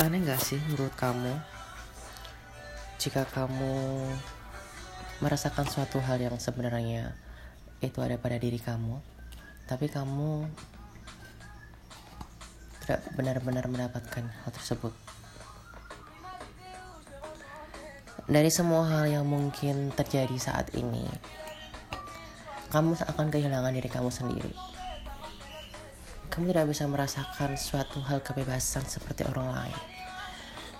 Aneh gak sih menurut kamu jika kamu merasakan suatu hal yang sebenarnya itu ada pada diri kamu, tapi kamu tidak benar-benar mendapatkan hal tersebut. Dari semua hal yang mungkin terjadi saat ini, kamu akan kehilangan diri kamu sendiri. Kamu tidak bisa merasakan suatu hal kebebasan seperti orang lain.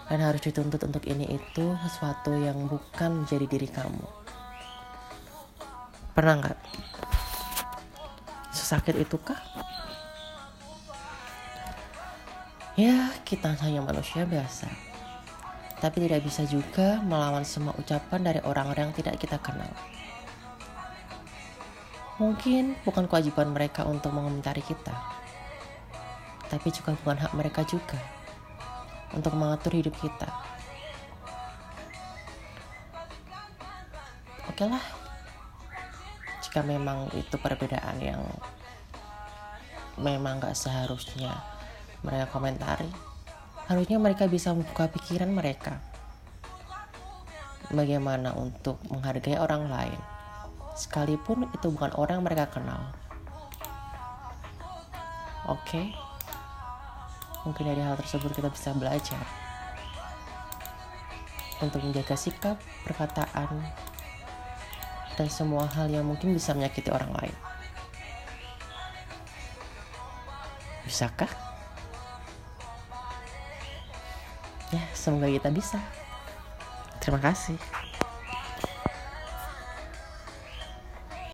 Dan harus dituntut untuk ini itu sesuatu yang bukan menjadi diri kamu. Pernah nggak? Sesakit itukah? Ya, kita hanya manusia biasa. Tapi tidak bisa juga melawan semua ucapan dari orang-orang yang tidak kita kenal. Mungkin bukan kewajiban mereka untuk mengomentari kita, tapi juga bukan hak mereka juga untuk mengatur hidup kita. Oke lah, jika memang itu perbedaan yang memang gak seharusnya mereka komentari, harusnya mereka bisa membuka pikiran mereka. Bagaimana untuk menghargai orang lain, sekalipun itu bukan orang yang mereka kenal. Oke. Okay? Mungkin dari hal tersebut kita bisa belajar untuk menjaga sikap, perkataan, dan semua hal yang mungkin bisa menyakiti orang lain. Bisakah? Ya, semoga kita bisa. Terima kasih.